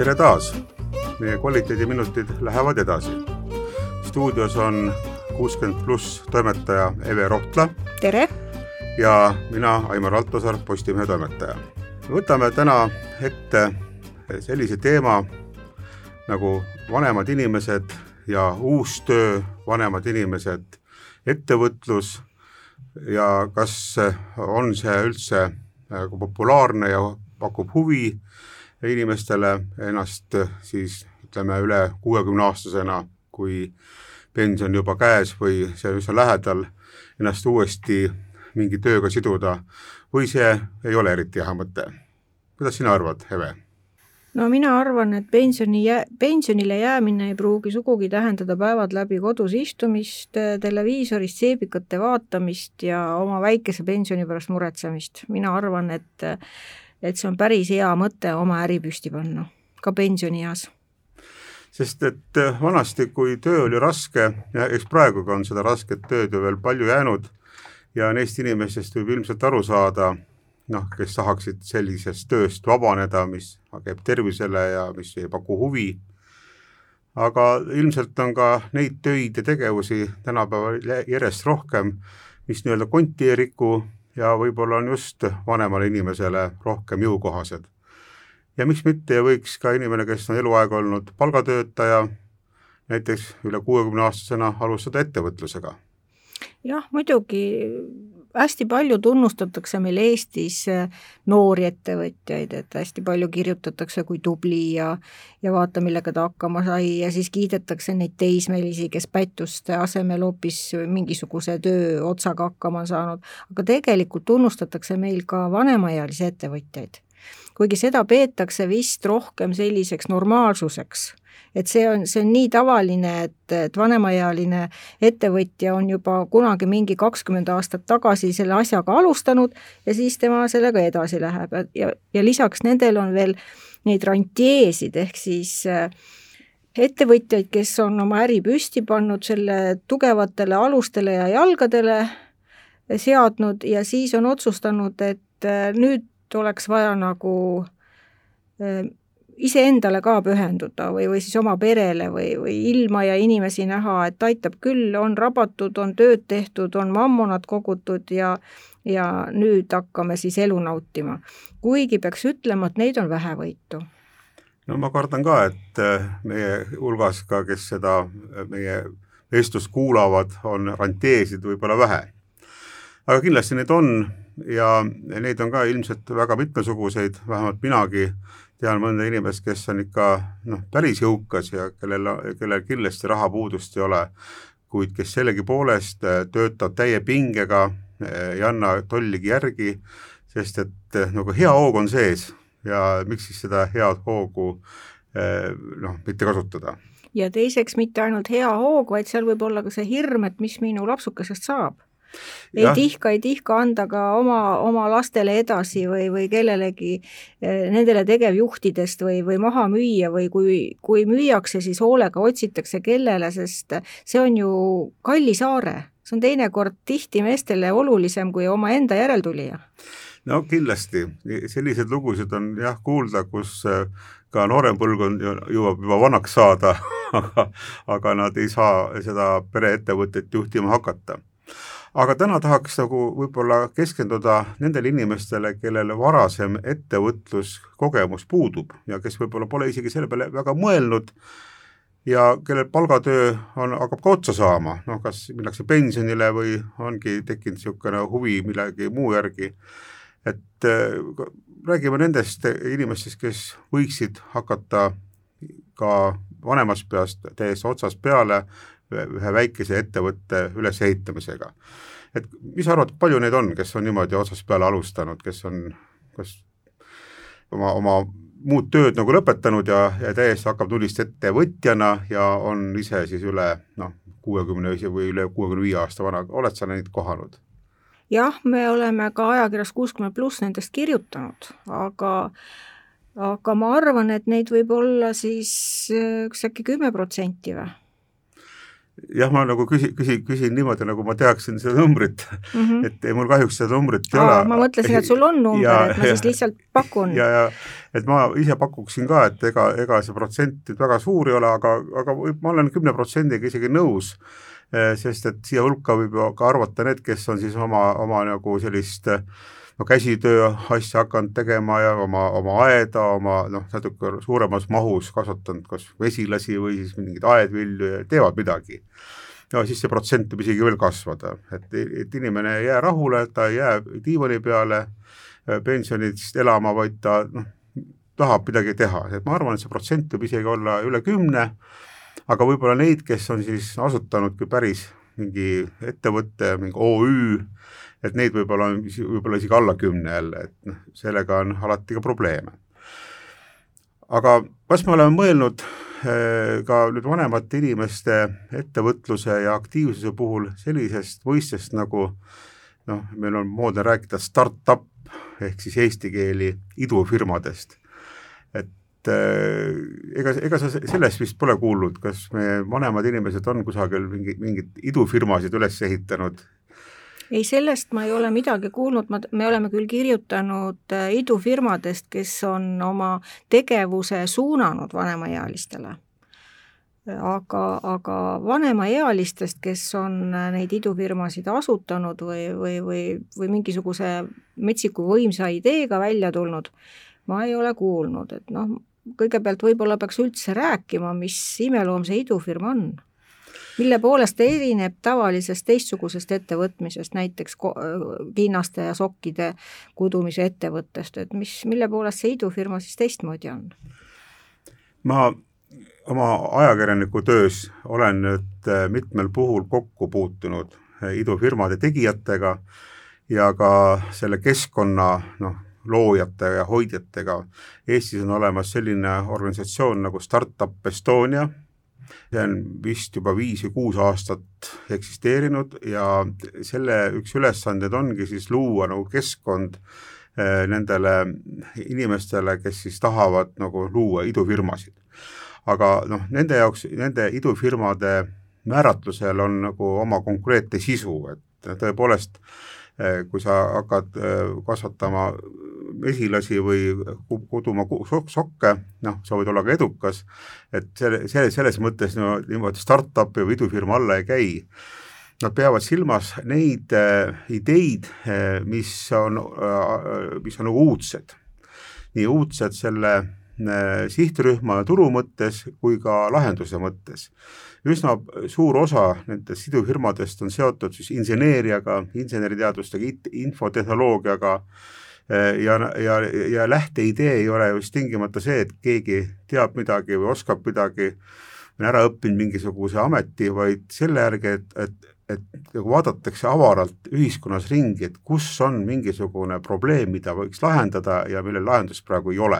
tere taas, meie kvaliteediminutid lähevad edasi. stuudios on kuuskümmend pluss toimetaja Eve Rohtla. tere! ja mina, Aimar Altosaar, Postimehe toimetaja. võtame täna ette sellise teema nagu vanemad inimesed ja uus töö, vanemad inimesed, ettevõtlus ja kas on see üldse nagu populaarne ja pakub huvi inimestele ennast siis ütleme üle kuuekümne aastasena, kui pension juba käes või see üsna lähedal, ennast uuesti mingi tööga siduda või see ei ole eriti hea mõte. kuidas sina arvad, Eve? no mina arvan, et pensioni jää-, pensionile jäämine ei pruugi sugugi tähendada päevad läbi kodus istumist, televiisorist seebikate vaatamist ja oma väikese pensioni pärast muretsemist. mina arvan, et et see on päris hea mõte oma äri püsti panna, ka pensionieas sest et vanasti, kui töö oli raske ja eks praegugi on seda rasket tööd ju veel palju jäänud ja neist inimestest võib ilmselt aru saada, noh, kes tahaksid sellisest tööst vabaneda, mis käib tervisele ja mis ei paku huvi. aga ilmselt on ka neid töid ja tegevusi tänapäeval järjest rohkem, mis nii-öelda konti ei riku ja võib-olla on just vanemale inimesele rohkem jõukohased. ja miks mitte ei võiks ka inimene, kes on eluaeg olnud palgatöötaja, näiteks üle kuuekümne aastasena alustada ettevõtlusega jah, muidugi hästi palju tunnustatakse meil Eestis äh, noori ettevõtjaid, et hästi palju kirjutatakse, kui tubli ja ja vaata, millega ta hakkama sai ja siis kiidetakse neid teismelisi, kes pättuste asemel hoopis mingisuguse töö otsaga hakkama on saanud, aga tegelikult tunnustatakse meil ka vanemaealisi ettevõtjaid. kuigi seda peetakse vist rohkem selliseks normaalsuseks et see on, see on nii tavaline, et, et vanemaealine ettevõtja on juba kunagi mingi kakskümmend aastat tagasi selle asjaga alustanud ja siis tema sellega edasi läheb. Ja, ja lisaks nendel on veel neid rantjeesid, ehk siis äh, ettevõtjaid, kes on oma äri püsti pannud selle tugevatele alustele ja jalgadele seadnud ja siis on otsustanud, et äh, nüüd oleks vaja nagu äh, iseendale ka pühenduda või, või siis oma perele või, või ilma ja inimesi näha, et aitab küll, on rabatud, on tööd tehtud, on mammonad kogutud ja ja nüüd hakkame siis elu nautima. kuigi peaks ütlema, et neid on vähevõitu no ma kardan ka, et äh, meie hulgas ka, kes seda äh, meie vestlust kuulavad, on rantjeesid võib-olla vähe. aga kindlasti neid on ja neid on ka ilmselt väga mitmesuguseid, vähemalt minagi tean mõnda inimest, kes on ikka noh, päris jõukas ja kellel, kellel kindlasti rahapuudust ei ole, kuid kes sellegipoolest äh, töötab täie pingega, äh, ei anna tolligi järgi, sest et äh, nagu hea hoog on sees ja miks siis seda head hoogu noh, mitte kasutada? Ja teiseks mitte ainult hea hoog, vaid seal võib olla ka see hirm, et mis minu lapsukesest saab ei ja. tihka, ei tihka anda ka oma, oma lastele edasi või, või kellelegi eh, nendele tegevjuhtidest või, või maha müüa või kui, kui müüakse, siis hoolega otsitakse, kellele, sest see on ju kallis aare, see on teinekord tihti meestele olulisem kui omaenda järeltulija. No kindlasti, selliseid lugusid on jah kuulda, kus eh, ka noorem põlvkond jõuab juba vanaks saada aga, aga nad ei saa seda pereettevõtet juhtima hakata aga täna tahaks nagu võib-olla keskenduda nendele inimestele, kellel varasem ettevõtluskogemus puudub ja kes võib-olla pole isegi selle peale väga mõelnud ja kellel palgatöö on, hakkab ka otsa saama, noh kas minnakse pensionile või ongi tekkinud niisugune huvi millegi muu järgi, et äh, räägime nendest inimestest, kes võiksid hakata ka vanemast peast täiesti otsast peale ühe väikese ettevõtte ülesehitamisega. et mis sa arvad, palju neid on, kes on niimoodi otsast peale alustanud, kes on kas oma, oma muud tööd nagu lõpetanud ja, ja täiesti hakkab nullist ettevõtjana ja on ise siis üle noh, kuuekümne või üle kuuekümne viie aasta vana, oled sa neid kohanud? jah, me oleme ka ajakirjas kuuskümmend pluss nendest kirjutanud, aga aga ma arvan, et neid võib olla siis üks äkki kümme protsenti või? Jah, ma nagu küsin, küsin, küsin niimoodi, nagu ma teaksin seda numbrit mm, -hmm. et mul kahjuks seda numbrit ei ole. ma mõtlesin, et sul on number, et ma siis lihtsalt pakun. ja, ja et ma ise pakuksin ka, et ega, ega see protsent nüüd väga suur ei ole, aga, aga ma olen kümne protsendiga isegi nõus, eh, sest et siia hulka võib ju ka arvata need, kes on siis oma, oma nagu sellist äh, no käsitöö asja hakanud tegema ja oma, oma aeda, oma noh, natuke suuremas mahus kasvatanud kas vesilasi või siis mingeid aedvilju ja teevad midagi. ja siis see protsent võib isegi veel kasvada, et, et inimene ei jää rahule, ta ei jää diivani peale pensionist elama, vaid ta noh, tahab midagi teha, et ma arvan, et see protsent võib isegi olla üle kümne, aga võib-olla neid, kes on siis asutanudki päris mingi ettevõtte, mingi OÜ, et neid võib-olla on võib-olla isegi alla kümne jälle, et noh, sellega on alati ka probleeme. aga kas me oleme mõelnud eh, ka nüüd vanemate inimeste ettevõtluse ja aktiivsuse puhul sellisest mõistest nagu noh, meil on moodne rääkida startup ehk siis eesti keeli idufirmadest, et eh, ega, ega sa sellest vist pole kuulnud, kas meie vanemad inimesed on kusagil mingi, mingeid idufirmasid üles ehitanud ei, sellest ma ei ole midagi kuulnud, ma, me oleme küll kirjutanud äh, idufirmadest, kes on oma tegevuse suunanud vanemaealistele. aga, aga vanemaealistest, kes on äh, neid idufirmasid asutanud või, või, või, või mingisuguse metsiku võimsa ideega välja tulnud, ma ei ole kuulnud, et noh, kõigepealt võib-olla peaks üldse rääkima, mis imeloom see idufirma on mille poolest ta erineb tavalisest teistsugusest ettevõtmisest, näiteks kinnaste ja sokkide kudumise ettevõttest, et mis, mille poolest see idufirma siis teistmoodi on? ma oma ajakirjaniku töös olen nüüd äh, mitmel puhul kokku puutunud äh, idufirmade tegijatega ja ka selle keskkonna noh, loojate ja hoidjatega. Eestis on olemas selline organisatsioon nagu Startup Estonia see on vist juba viis või kuus aastat eksisteerinud ja selle üks ülesandeid ongi siis luua nagu keskkond eh, nendele inimestele, kes siis tahavad nagu luua idufirmasid. aga noh, nende jaoks, nende idufirmade määratlusel on nagu oma konkreetne sisu, et tõepoolest eh, kui sa hakkad eh, kasvatama mesilasi või kuduma sokke, noh, sa võid olla ka edukas, et selle, selle, selles mõttes no niimoodi startup'i või idufirma alla ei käi. Nad peavad silmas neid äh, ideid äh,, mis on äh,, mis on nagu uudsed. nii uudsed selle äh, sihtrühma ja turu mõttes kui ka lahenduse mõttes. üsna suur osa nendest sidufirmadest on seotud siis inseneeriaga, inseneriteadustega, infotehnoloogiaga äh,, Äh, ja, ja, ja lähteidee ei ole just tingimata see, et keegi teab midagi või oskab midagi, on ära õppinud mingisuguse ameti, vaid selle järgi, et, et, et nagu vaadatakse avaralt ühiskonnas ringi, et kus on mingisugune probleem, mida võiks lahendada ja millel lahendust praegu ei ole.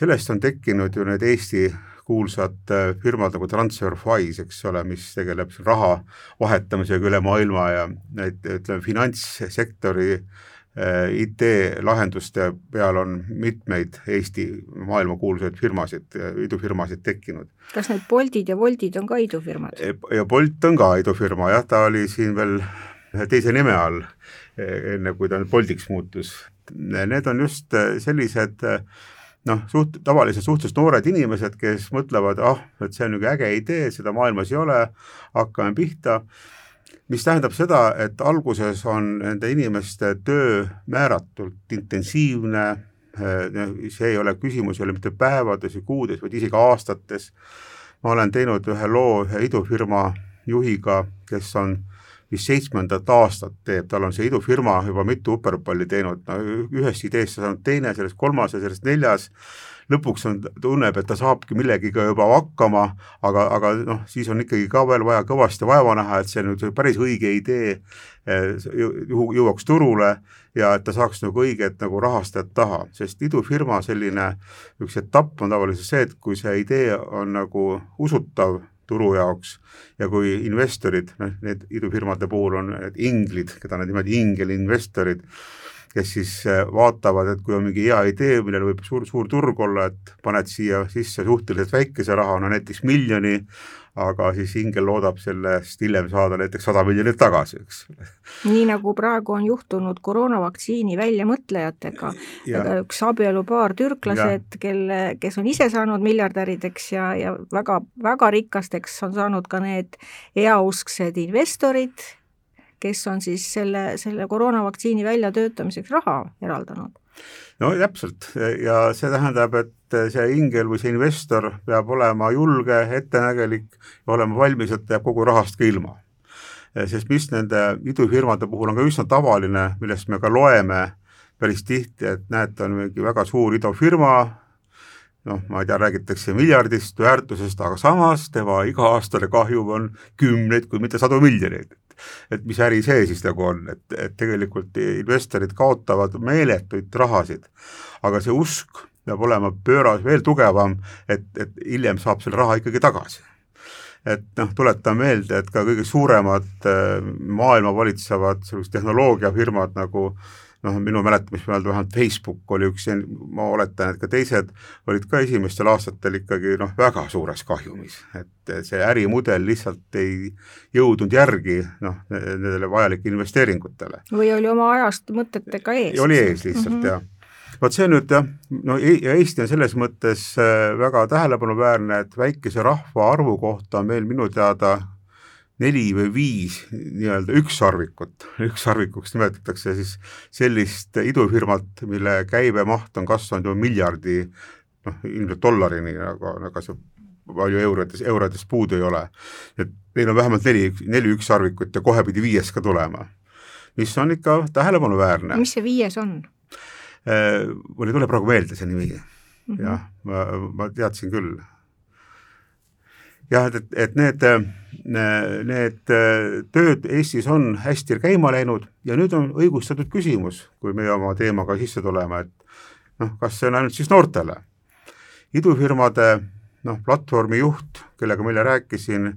Sellest on tekkinud ju need Eesti kuulsad äh, firmad nagu TransferWise, eks ole, mis tegeleb raha vahetamisega üle maailma ja need, ütleme, finantssektori äh, Äh, IT-lahenduste peal on mitmeid Eesti maailmakuulsaid firmasid, idufirmasid tekkinud. kas need Boltid ja Woltid on ka idufirmad? ja Bolt on ka idufirma jah, ta oli siin veel teise nime all, e, enne kui ta Boltiks muutus. Need on just sellised noh, suht-, tavaliselt suhteliselt noored inimesed, kes mõtlevad, ah, et see on niisugune äge idee, seda maailmas ei ole, hakkame pihta mis tähendab seda, et alguses on nende inimeste töö määratult intensiivne, eh, see ei ole küsimus, ei ole mitte päevades ja kuudes, vaid isegi aastates. ma olen teinud ühe loo ühe idufirma juhiga, kes on vist seitsmendat aastat teeb, tal on see idufirma juba mitu uperpalli teinud, no ühest ideest saanud teine, sellest kolmas ja sellest neljas. Lõpuks on, tunneb, et ta saabki millegiga juba hakkama, aga, aga noh, siis on ikkagi ka veel vaja kõvasti vaeva näha, et see nüüd päris õige idee eh, ju, jõuaks turule ja et ta saaks nagu õiget nagu rahastajat taha, sest idufirma selline üks etapp on tavaliselt see, et kui see idee on nagu usutav turu jaoks. Ja kui investorid, noh, need idufirmade puhul on need inglid, keda nad niimoodi ingelinvestorid, kes siis äh, vaatavad, et kui on mingi hea idee, millel võib suur, suur turg olla, et paned siia sisse suhteliselt väikese raha, no näiteks miljoni, aga siis ingel loodab sellest hiljem saada näiteks sada miljonit tagasi, eks. nii nagu praegu on juhtunud koroonavaktsiini väljamõtlejatega, üks abielupaar, türklased, kelle, kes on ise saanud miljardärideks ja, ja väga, väga rikasteks on saanud ka need heausksed investorid, kes on siis selle, selle koroonavaktsiini väljatöötamiseks raha eraldanud. no täpselt ja see tähendab, et see ingel või see investor peab olema julge, ettenägelik ja olema valmis, et jääb kogu rahast ka ilma. sest mis nende idufirmade puhul on ka üsna tavaline, millest me ka loeme päris tihti, et näete, on mingi väga suur idufirma, noh, ma ei tea, räägitakse miljardist väärtusest, aga samas tema iga-aastane kahjum on kümneid, kui mitte sadu miljoneid et mis äri see siis nagu on, et, et tegelikult investorid kaotavad meeletuid rahasid, aga see usk peab olema pööras veel tugevam, et, et hiljem saab selle raha ikkagi tagasi. Et noh, tuletan meelde, et ka kõige suuremad äh, maailma valitsevad sellised tehnoloogiafirmad nagu äh, noh, minu mäletamist mööda vähemalt Facebook oli üks, ma oletan, et ka teised olid ka esimestel aastatel ikkagi noh, väga suures kahjumis, et see ärimudel lihtsalt ei jõudnud järgi noh, nendele vajalike investeeringutele. või oli oma ajast mõtetega ees? oli ees lihtsalt mm -hmm. jah vot see nüüd jah, no e-, Eesti on selles mõttes äh, väga tähelepanuväärne, et väikese rahvaarvu kohta on meil minu teada neli või viis nii-öelda ükssarvikut, ükssarvikuks nimetatakse siis sellist idufirmat, mille käibemaht on kasvanud ju miljardi noh, ilmselt dollarini, aga, aga see palju eurodes, eurodes puudu ei ole. et meil on vähemalt neli, neli ükssarvikut ja kohe pidi viies ka tulema, mis on ikka tähelepanuväärne. mis see viies on? Äh, mul ei tule praegu meelde see nimi mm -hmm. jah, ma, ma teadsin küll jah, et, et need, need tööd Eestis on hästi käima läinud ja nüüd on õigustatud küsimus, kui meie oma teemaga sisse tuleme, et noh, kas see on ainult siis noortele. idufirmade noh, platvormi juht, kellega ma eile rääkisin,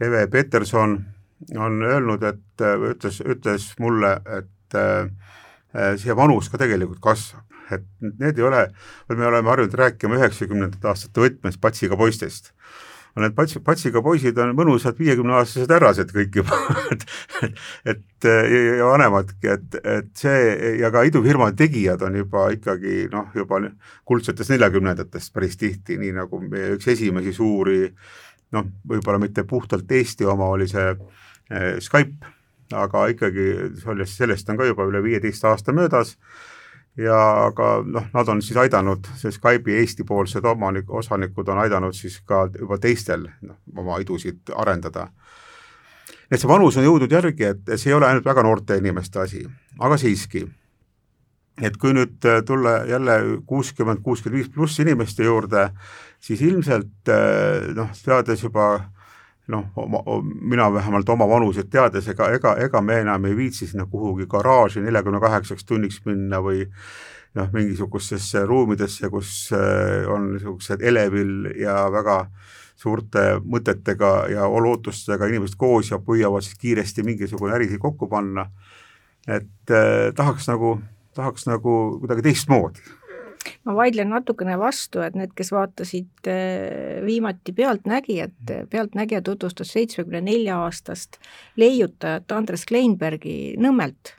Eve Peterson, on öelnud, et ütles, ütles mulle, et äh, see vanus ka tegelikult kasvab, et need ei ole, me oleme harjunud rääkima üheksakümnendate aastate võtmes patsiga poistest need pats-, patsiga poisid on mõnusad viiekümneaastased härrased kõik juba. Et, et, ja vanemadki, et, et see ja ka idufirmade tegijad on juba ikkagi noh, juba kuldsetest neljakümnendatest päris tihti, nii nagu meie üks esimesi suuri noh, võib-olla mitte puhtalt Eesti oma oli see eh, Skype, aga ikkagi sellest on ka juba üle viieteist aasta möödas ja aga noh, nad on siis aidanud, see Skype'i Eesti-poolsed omanik, osanikud on aidanud siis ka juba teistel noh, oma idusid arendada. et see vanus on jõudnud järgi, et see ei ole ainult väga noorte inimeste asi, aga siiski, et kui nüüd tulla jälle kuuskümmend, kuuskümmend viis pluss inimeste juurde, siis ilmselt noh, teades juba noh, mina vähemalt oma vanuset teades, ega, ega, ega me enam ei viitsi sinna kuhugi garaaži neljakümne kaheksaks tunniks minna või noh, mingisugustesse ruumidesse, kus äh, on niisugused elevil ja väga suurte mõtetega ja lootustega inimesed koos ja püüavad siis kiiresti mingisugune äri kokku panna, et eh, tahaks nagu, tahaks nagu kuidagi teistmoodi ma vaidlen natukene vastu, et need, kes vaatasid äh, viimati Pealtnägijat, Pealtnägija tutvustas seitsmekümne nelja aastast leiutajat Andres Kleinbergi Nõmmelt,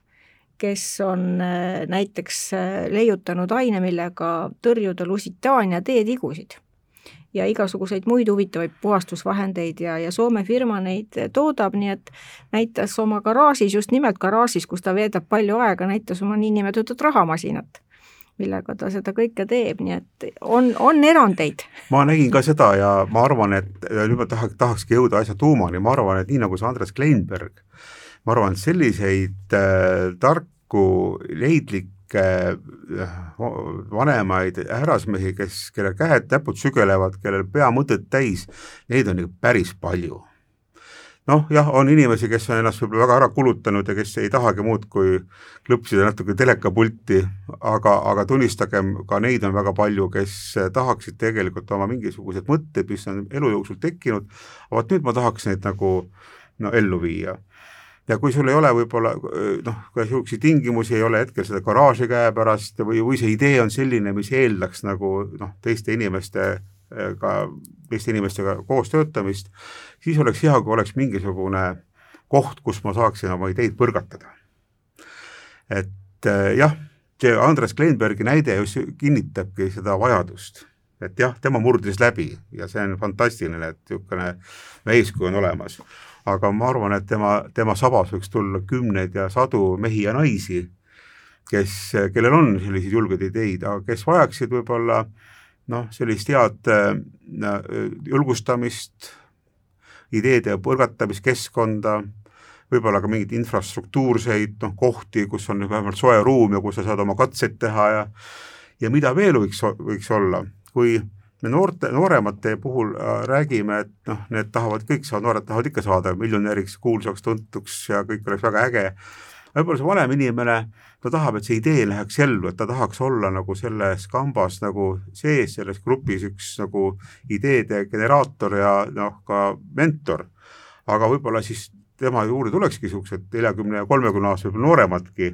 kes on äh, näiteks äh, leiutanud aine, millega tõrjuda lusitaania teetigusid ja igasuguseid muid huvitavaid puhastusvahendeid ja, ja Soome firma neid toodab, nii et näitas oma garaažis, just nimelt garaažis, kus ta veedab palju aega, näitas oma niinimetatud rahamasinat millega ta seda kõike teeb, nii et on, on erandeid. ma nägin ka seda ja ma arvan, et nüüd ma tahaks, tahakski jõuda asja tuumani, ma arvan, et nii nagu see Andres Kleinberg, ma arvan, et selliseid äh, tarku, leidlikke äh, vanemaid härrasmehi, kes, kelle käed-näpud sügelevad, kellel pea mõtet täis, neid on ikka päris palju noh, jah, on inimesi, kes on ennast võib-olla väga ära kulutanud ja kes ei tahagi muud, kui klõpsida natuke telekapulti, aga, aga tunnistagem, ka neid on väga palju, kes tahaksid tegelikult oma mingisuguseid mõtteid, mis on elu jooksul tekkinud, vot nüüd ma tahaks neid nagu no ellu viia. ja kui sul ei ole võib-olla noh, ka niisuguseid tingimusi, ei ole hetkel seda garaaži käepärast või, või see idee on selline, mis eeldaks nagu noh, teiste inimestega, teiste inimestega koos töötamist, siis oleks hea, kui oleks mingisugune koht, kus ma saaksin oma ideid põrgatada. et jah, see Andres Kleinbergi näide just kinnitabki seda vajadust et jah, tema murdis läbi ja see on fantastiline, et niisugune eeskuju on olemas aga ma arvan, et tema, tema sabas võiks tulla kümneid ja sadu mehi ja naisi, kes, kellel on selliseid julgeid ideid, aga kes vajaksid võib-olla noh, sellist head äh, julgustamist, ideede põrgatamiskeskkonda, võib-olla ka mingeid infrastruktuurseid noh, kohti, kus on vähemalt soe ruum ja kus sa saad oma katseid teha ja ja mida veel võiks, võiks olla, kui me noorte, nooremate puhul äh, räägime, et noh, need tahavad kõik saada, noored tahavad ikka saada miljonäriks, kuulsaks, tuntuks ja kõik oleks väga äge, võib-olla see vanem inimene, ta tahab, et see idee läheks ellu, et ta tahaks olla nagu selles kambas nagu sees, selles grupis üks nagu ideede generaator ja noh, ka mentor. aga võib-olla siis tema juurde tulekski niisugused neljakümne ja kolmekümne aastased, võib-olla nooremadki,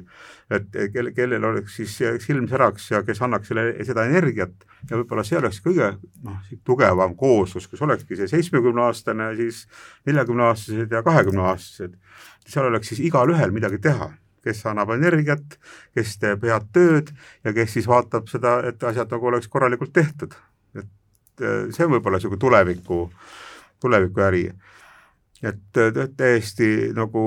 et kelle, kellel oleks siis silm säraks ja kes annaks selle, seda energiat ja võib-olla see oleks kõige noh, tugevam kooslus, kus olekski see seitsmekümneaastane, siis neljakümneaastased ja kahekümneaastased. seal oleks siis igalühel midagi teha, kes annab energiat, kes teeb head tööd ja kes siis vaatab seda, et asjad nagu oleks korralikult tehtud. et see on võib-olla niisugune tuleviku, tuleviku äri et täiesti nagu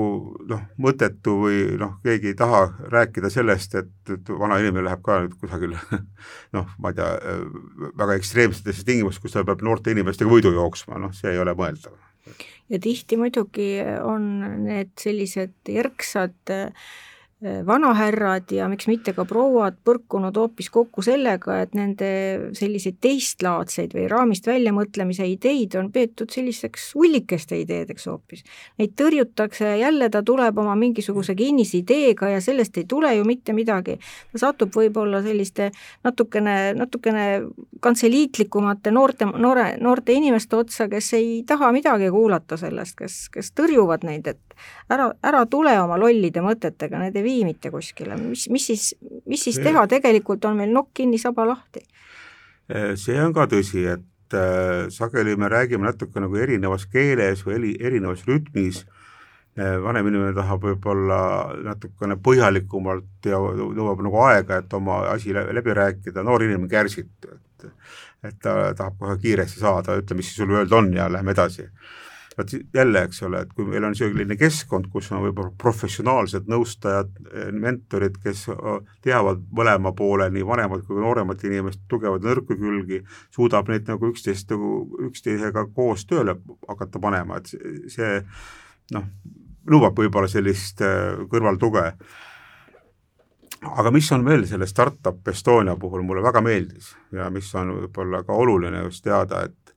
noh, mõttetu või noh, keegi ei taha rääkida sellest, et, et vana inimene läheb ka nüüd kusagil noh, ma ei tea, väga ekstreemsetesse tingimustesse, kus ta peab noorte inimestega võidu jooksma, noh, see ei ole mõeldav. ja tihti muidugi on need sellised erksad äh, vanahärrad ja miks mitte ka prouad põrkunud hoopis kokku sellega, et nende selliseid teistlaadseid või raamist väljamõtlemise ideid on peetud sellisteks ullikeste ideedeks hoopis. Neid tõrjutakse, jälle ta tuleb oma mingisuguse kinnise ideega ja sellest ei tule ju mitte midagi. ta satub võib-olla selliste natukene, natukene kantseliitlikumate noorte, noore, noorte inimeste otsa, kes ei taha midagi kuulata sellest, kes, kes tõrjuvad neid, et ära, ära tule oma lollide mõtetega, need ei vii mitte kuskile, mis, mis siis, mis siis teha, tegelikult on meil nokk kinni, saba lahti? Äh, see on ka tõsi, et äh, sageli me räägime natuke nagu erinevas keeles või eri, erinevas rütmis. Äh,, vanem inimene tahab võib-olla natukene põhjalikumalt ja nõuab nagu aega, et oma asi läbi rääkida, noor inimene kärsib, et et ta tahab kohe kiiresti saada, ütle, mis sul öelda on ja lähme edasi vot jälle, eks ole, et kui meil on selline keskkond, kus on võib-olla professionaalsed nõustajad, mentorid, kes teavad mõlema poole, nii vanemat kui nooremat inimest, tugevaid nõrku külgi, suudab neid nagu üksteist nagu üksteisega koos tööle hakata panema, et see noh, nõuab võib-olla sellist kõrvaltuge. aga mis on veel selle Startup Estonia puhul mulle väga meeldis ja mis on võib-olla ka oluline just teada, et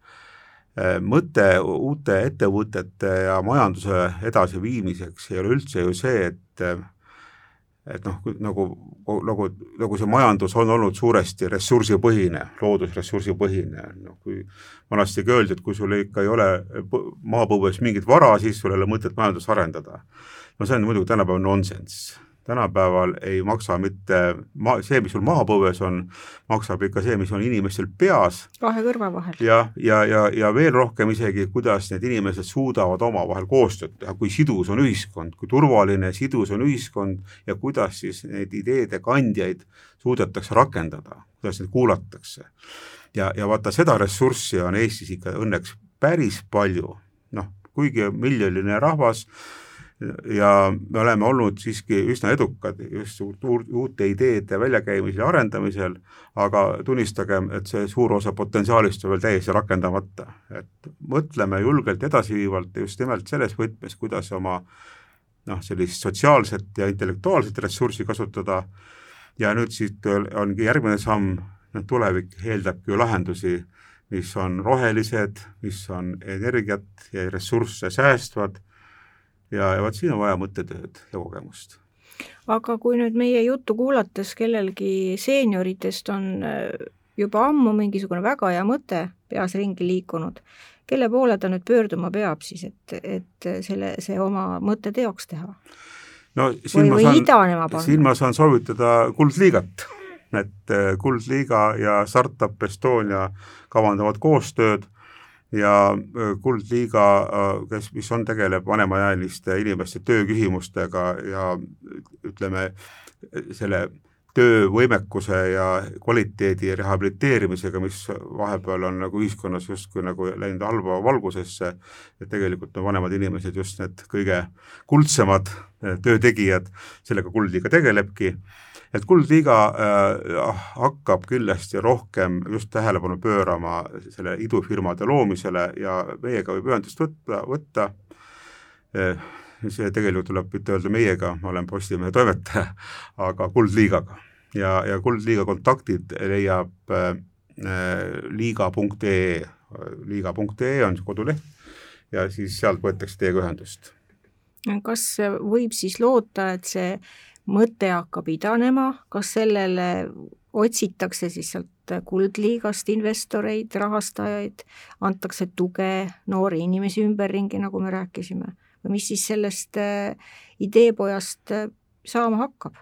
mõte uute ettevõtete ja majanduse edasiviimiseks ei ole üldse ju see, et et noh, nagu, nagu, nagu see majandus on olnud suuresti ressursipõhine, loodusressursipõhine, noh kui vanasti öeldi, et kui sul ikka ei ole maapõues mingit vara, siis sul ei ole mõtet majandust arendada. no see on muidugi tänapäeval nonsenss tänapäeval ei maksa mitte ma-, see, mis sul maapõues on, maksab ikka see, mis on inimestel peas. kahe kõrva vahel. jah, ja, ja, ja, ja veel rohkem isegi, kuidas need inimesed suudavad omavahel koostööd teha, kui sidus on ühiskond, kui turvaline, sidus on ühiskond ja kuidas siis neid ideede kandjaid suudetakse rakendada, kuidas neid kuulatakse. ja, ja vaata, seda ressurssi on Eestis ikka õnneks päris palju, noh, kuigi miljoniline rahvas, ja me oleme olnud siiski üsna edukad just uute ideede väljakäimisel ja arendamisel, aga tunnistagem, et see suur osa potentsiaalist on veel täiesti rakendamata. et mõtleme julgelt edasiviivalt just nimelt selles võtmes, kuidas oma noh, sellist sotsiaalset ja intellektuaalset ressurssi kasutada ja nüüd siit ongi järgmine samm, noh tulevik eeldabki ju lahendusi, mis on rohelised, mis on energiat ja ressursse säästvad ja, ja vot siin on vaja mõttetööd ja kogemust. aga kui nüüd meie juttu kuulates kellelgi seenioritest on äh, juba ammu mingisugune väga hea mõte peas ringi liikunud, kelle poole ta nüüd pöörduma peab siis, et, et selle, see oma mõte teoks teha? no siin või, ma saan, siin ma saan soovitada Kuldliigat, et äh, Kuldliiga ja Startup Estonia kavandavad koostööd ja Kuldliiga, kes, mis on, tegeleb vanemaealiste inimeste tööküsimustega ja ütleme, selle töövõimekuse ja kvaliteedi rehabiliteerimisega, mis vahepeal on nagu ühiskonnas justkui nagu läinud halba valgusesse, et tegelikult on vanemad inimesed just need kõige kuldsemad töötegijad, sellega Kuldliiga tegelebki, et Kuldliiga äh, hakkab kindlasti rohkem just tähelepanu pöörama selle idufirmade loomisele ja meiega võib ühendust võtta, võtta äh, see tegelikult tuleb mitte öelda meiega, ma olen Postimehe toimetaja, aga Kuldliigaga. ja, ja Kuldliiga kontaktid leiab äh, liiga.ee, liiga.ee on koduleht ja siis sealt võetakse teiega ühendust. kas võib siis loota, et see mõte hakkab idanema, kas sellele otsitakse siis sealt Kuldliigast investoreid, rahastajaid, antakse tuge noori inimesi ümberringi, nagu me rääkisime või mis siis sellest äh, ideepojast äh, saama hakkab,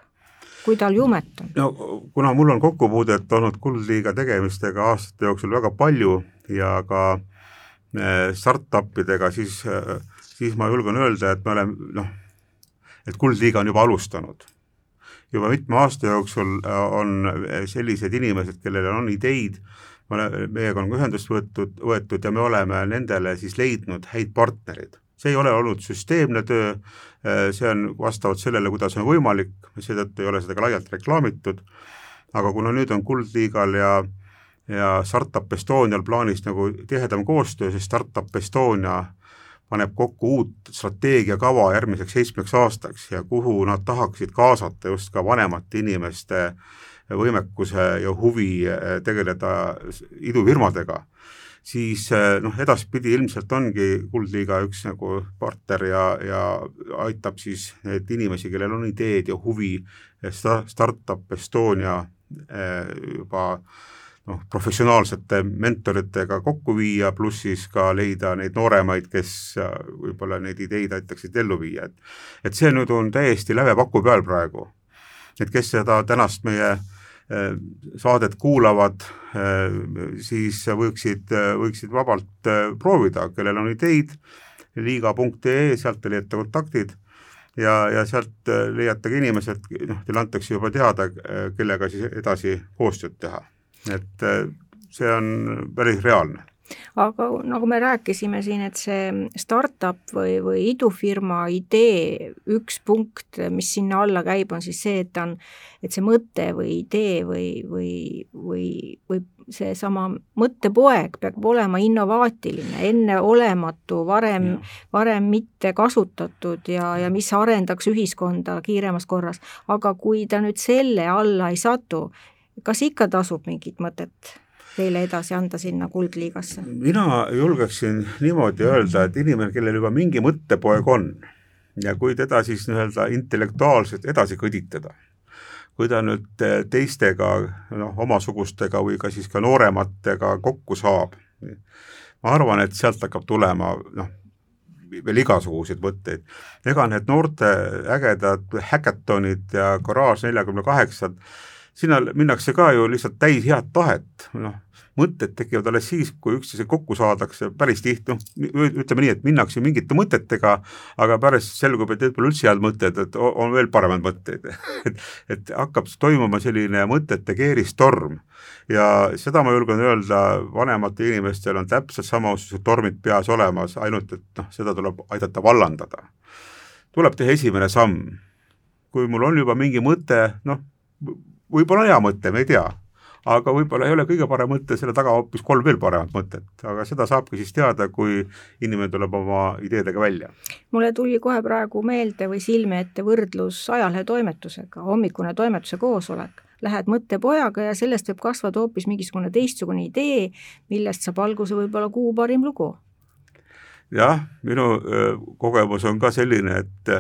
kui tal jumet on? no kuna mul on kokkupuudet olnud Kuldliiga tegemistega aastate jooksul väga palju ja ka äh, startup idega, siis, siis ma julgen öelda, et me oleme noh, et Kuldliiga on juba alustanud. Juba mitme aasta jooksul on sellised inimesed, kellel on ideid, meiega on ühendust võetud, võetud ja me oleme nendele siis leidnud häid partnereid. See ei ole olnud süsteemne töö, äh, see on vastavalt sellele, kuidas on võimalik, seetõttu ei ole seda ka laialt reklaamitud, aga kuna nüüd on Kuldliigal ja ja Startup Estonial plaanis nagu tihedam koostöö, siis Startup Estonia paneb kokku uut strateegiakava järgmiseks seitsmeks aastaks ja kuhu nad tahaksid kaasata just ka vanemate inimeste võimekuse ja huvi äh, tegeleda idufirmadega siis eh, noh, edaspidi ilmselt ongi Kuldliiga üks nagu partner ja, ja aitab siis neid inimesi, kellel on ideed ja huvi sta-, Startup Estonia eh, juba noh, professionaalsete mentoritega kokku viia, pluss siis ka leida neid nooremaid, kes võib-olla neid ideid aitaksid ellu viia, et et see nüüd on täiesti lävepaku peal praegu. et kes seda tänast meie äh, Äh, saadet kuulavad, äh, siis võiksid, võiksid vabalt äh, proovida, kellel on ideid, liiga.ee, sealt te leiate kontaktid ja, ja sealt leiate ka inimesed, noh, teile antakse juba teada, kellega siis edasi koostööd teha. Et see on päris reaalne aga nagu me rääkisime siin, et see startup või, või idufirma idee üks punkt, mis sinna alla käib, on siis see, et ta on, et see mõte või idee või, või, või, või seesama mõttepoeg peab olema innovaatiline, enneolematu, varem, varem mitte kasutatud ja, ja mis arendaks ühiskonda kiiremas korras. aga kui ta nüüd selle alla ei satu, kas ikka tasub mingit mõtet teile edasi anda sinna Kuldliigasse? mina julgeksin niimoodi öelda, et inimene, kellel juba mingi mõttepoeg on ja kui teda siis nii-öelda intellektuaalselt edasi kõditada, kui ta nüüd teistega, noh, omasugustega või ka siis ka noorematega kokku saab, ma arvan, et sealt hakkab tulema noh, veel igasuguseid mõtteid. ega need noorte ägedad häkatonid ja Garage neljakümne kaheksad, sinna minnakse ka ju lihtsalt täis head tahet, noh, mõtted tekivad alles siis, kui üksteisega kokku saadakse, päris tihti, noh, ütleme nii, et minnakse mingite mõtetega, aga pärast selgub, et need pole üldse head mõtted, et on veel paremaid mõtteid et, et hakkab toimuma selline mõtete keeristorm ja seda ma julgen öelda, vanematel inimestel on täpselt samasugused tormid peas olemas, ainult et noh, seda tuleb aidata vallandada. tuleb teha esimene samm. kui mul on juba mingi mõte, noh, võib-olla hea mõte, me ei tea aga võib-olla ei ole kõige parem mõte, selle taga hoopis kolm veel paremat mõtet, aga seda saabki siis teada, kui inimene tuleb oma ideedega välja. mulle tuli kohe praegu meelde või silme ette võrdlus ajalehe toimetusega, hommikune toimetuse koosolek, lähed mõttepojaga ja sellest võib kasvada hoopis mingisugune teistsugune idee, millest saab alguse võib-olla kuu parim lugu. jah, minu kogemus on ka selline, et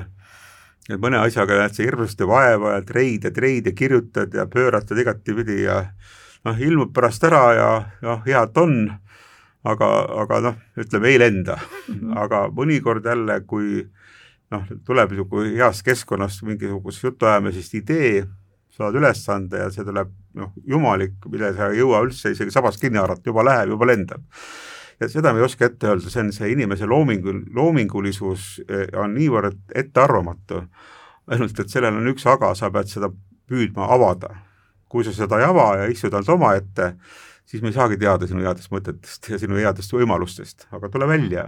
et mõne asjaga näed sa hirmsasti vaeva ja treid ja treid ja kirjutad ja pööratad igatipidi ja noh, ilmub pärast ära ja noh, hea, et on, aga, aga noh, ütleme ei lenda mm, -hmm. aga mõnikord jälle, kui noh, tuleb niisugune heast keskkonnast mingisugust jutuajamisest idee, saad ülesande ja see tuleb noh, jumalik, mille sa ei jõua üldse isegi sabast kinni haarata, juba läheb, juba lendab. Ja seda me ei oska ette öelda, see on see inimese loomingul, loomingulisus eh, on niivõrd ettearvamatu, ainult et sellel on üks aga, sa pead seda püüdma avada. kui sa seda ei ava ja istud ainult omaette, siis me ei saagi teada sinu headest mõtetest ja sinu headest võimalustest, aga tule välja,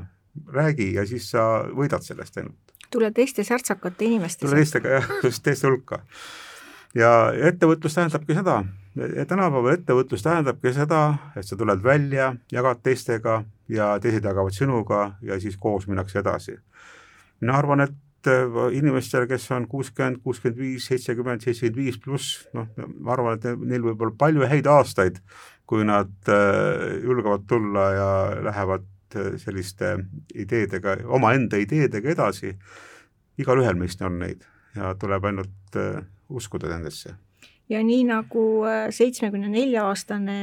räägi ja siis sa võidad sellest ainult. tule teiste särtsakate inimeste tule teistega jah, just teiste hulka. ja ettevõtlus tähendabki seda, tänapäeval ettevõtlus tähendabki seda, et sa tuled välja, jagad teistega ja teised jagavad sinuga ja siis koos minnakse edasi. mina arvan, et Äh, inimestel, kes on kuuskümmend, kuuskümmend viis, seitsekümmend, seitsekümmend viis pluss, noh, ma arvan, et neil võib olla palju häid aastaid, kui nad äh, julgevad tulla ja lähevad äh, selliste ideedega, omaenda ideedega edasi, igalühel meist on neid ja tuleb ainult uskuda nendesse. Ja nii, nagu seitsmekümne nelja aastane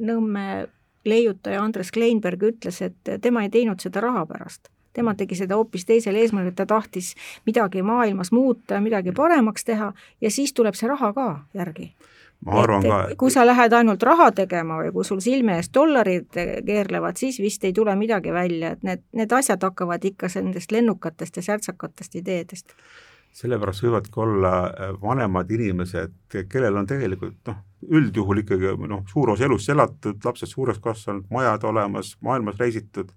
Nõmme leiutaja Andres Kleinberg ütles, et tema ei teinud seda raha pärast tema tegi seda hoopis teisel eesmärgil, ta tahtis midagi maailmas muuta midagi paremaks teha ja siis tuleb see raha ka järgi. ma arvan et, ka, kui sa lähed ainult raha tegema või kui sul silme ees dollarid keerlevad, siis vist ei tule midagi välja, et need, need asjad hakkavad ikka nendest lennukatest ja särtsakatest ideedest sellepärast võivadki olla äh, vanemad inimesed, kellel on tegelikult noh, üldjuhul ikkagi noh, suur osa elust elatud, lapsed suureks kasvanud, majad olemas, maailmas reisitud.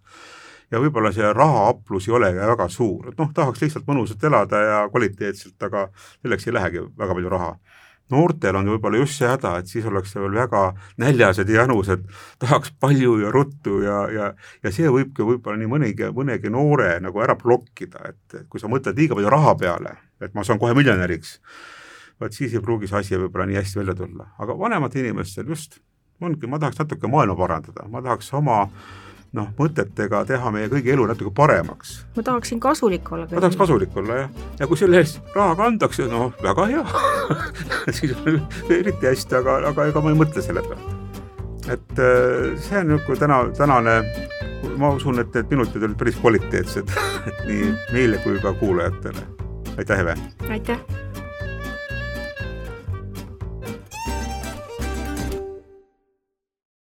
Ja võib-olla see rahaaplus ei olegi väga suur, et noh, tahaks lihtsalt mõnusalt elada ja kvaliteetselt, aga selleks ei lähegi väga palju raha noortel on võib-olla just see häda, et siis ollakse veel väga näljased ja janused, tahaks palju ja ruttu ja, ja ja see võibki võib-olla nii mõnegi, mõnegi noore nagu ära blokkida, et kui sa mõtled liiga palju raha peale, et ma saan kohe miljonäriks, vot siis ei pruugi see asi võib-olla nii hästi välja tulla, aga vanematel inimestel just ongi, ma tahaks natuke maailma parandada, ma tahaks oma äh, noh, mõtetega teha meie kõigi elu natuke paremaks. ma tahaksin kasulik olla. ma tahaks kasulik olla jah, ja kui selle eest raha kantakse, no väga hea siis on eriti hästi, aga, aga ega ma ei mõtle selle peale. et äh, see on niisugune täna, tänane, ma usun, et need minutid olid päris kvaliteetsed nii meile kui ka kuulajatele. aitäh, Eve! aitäh!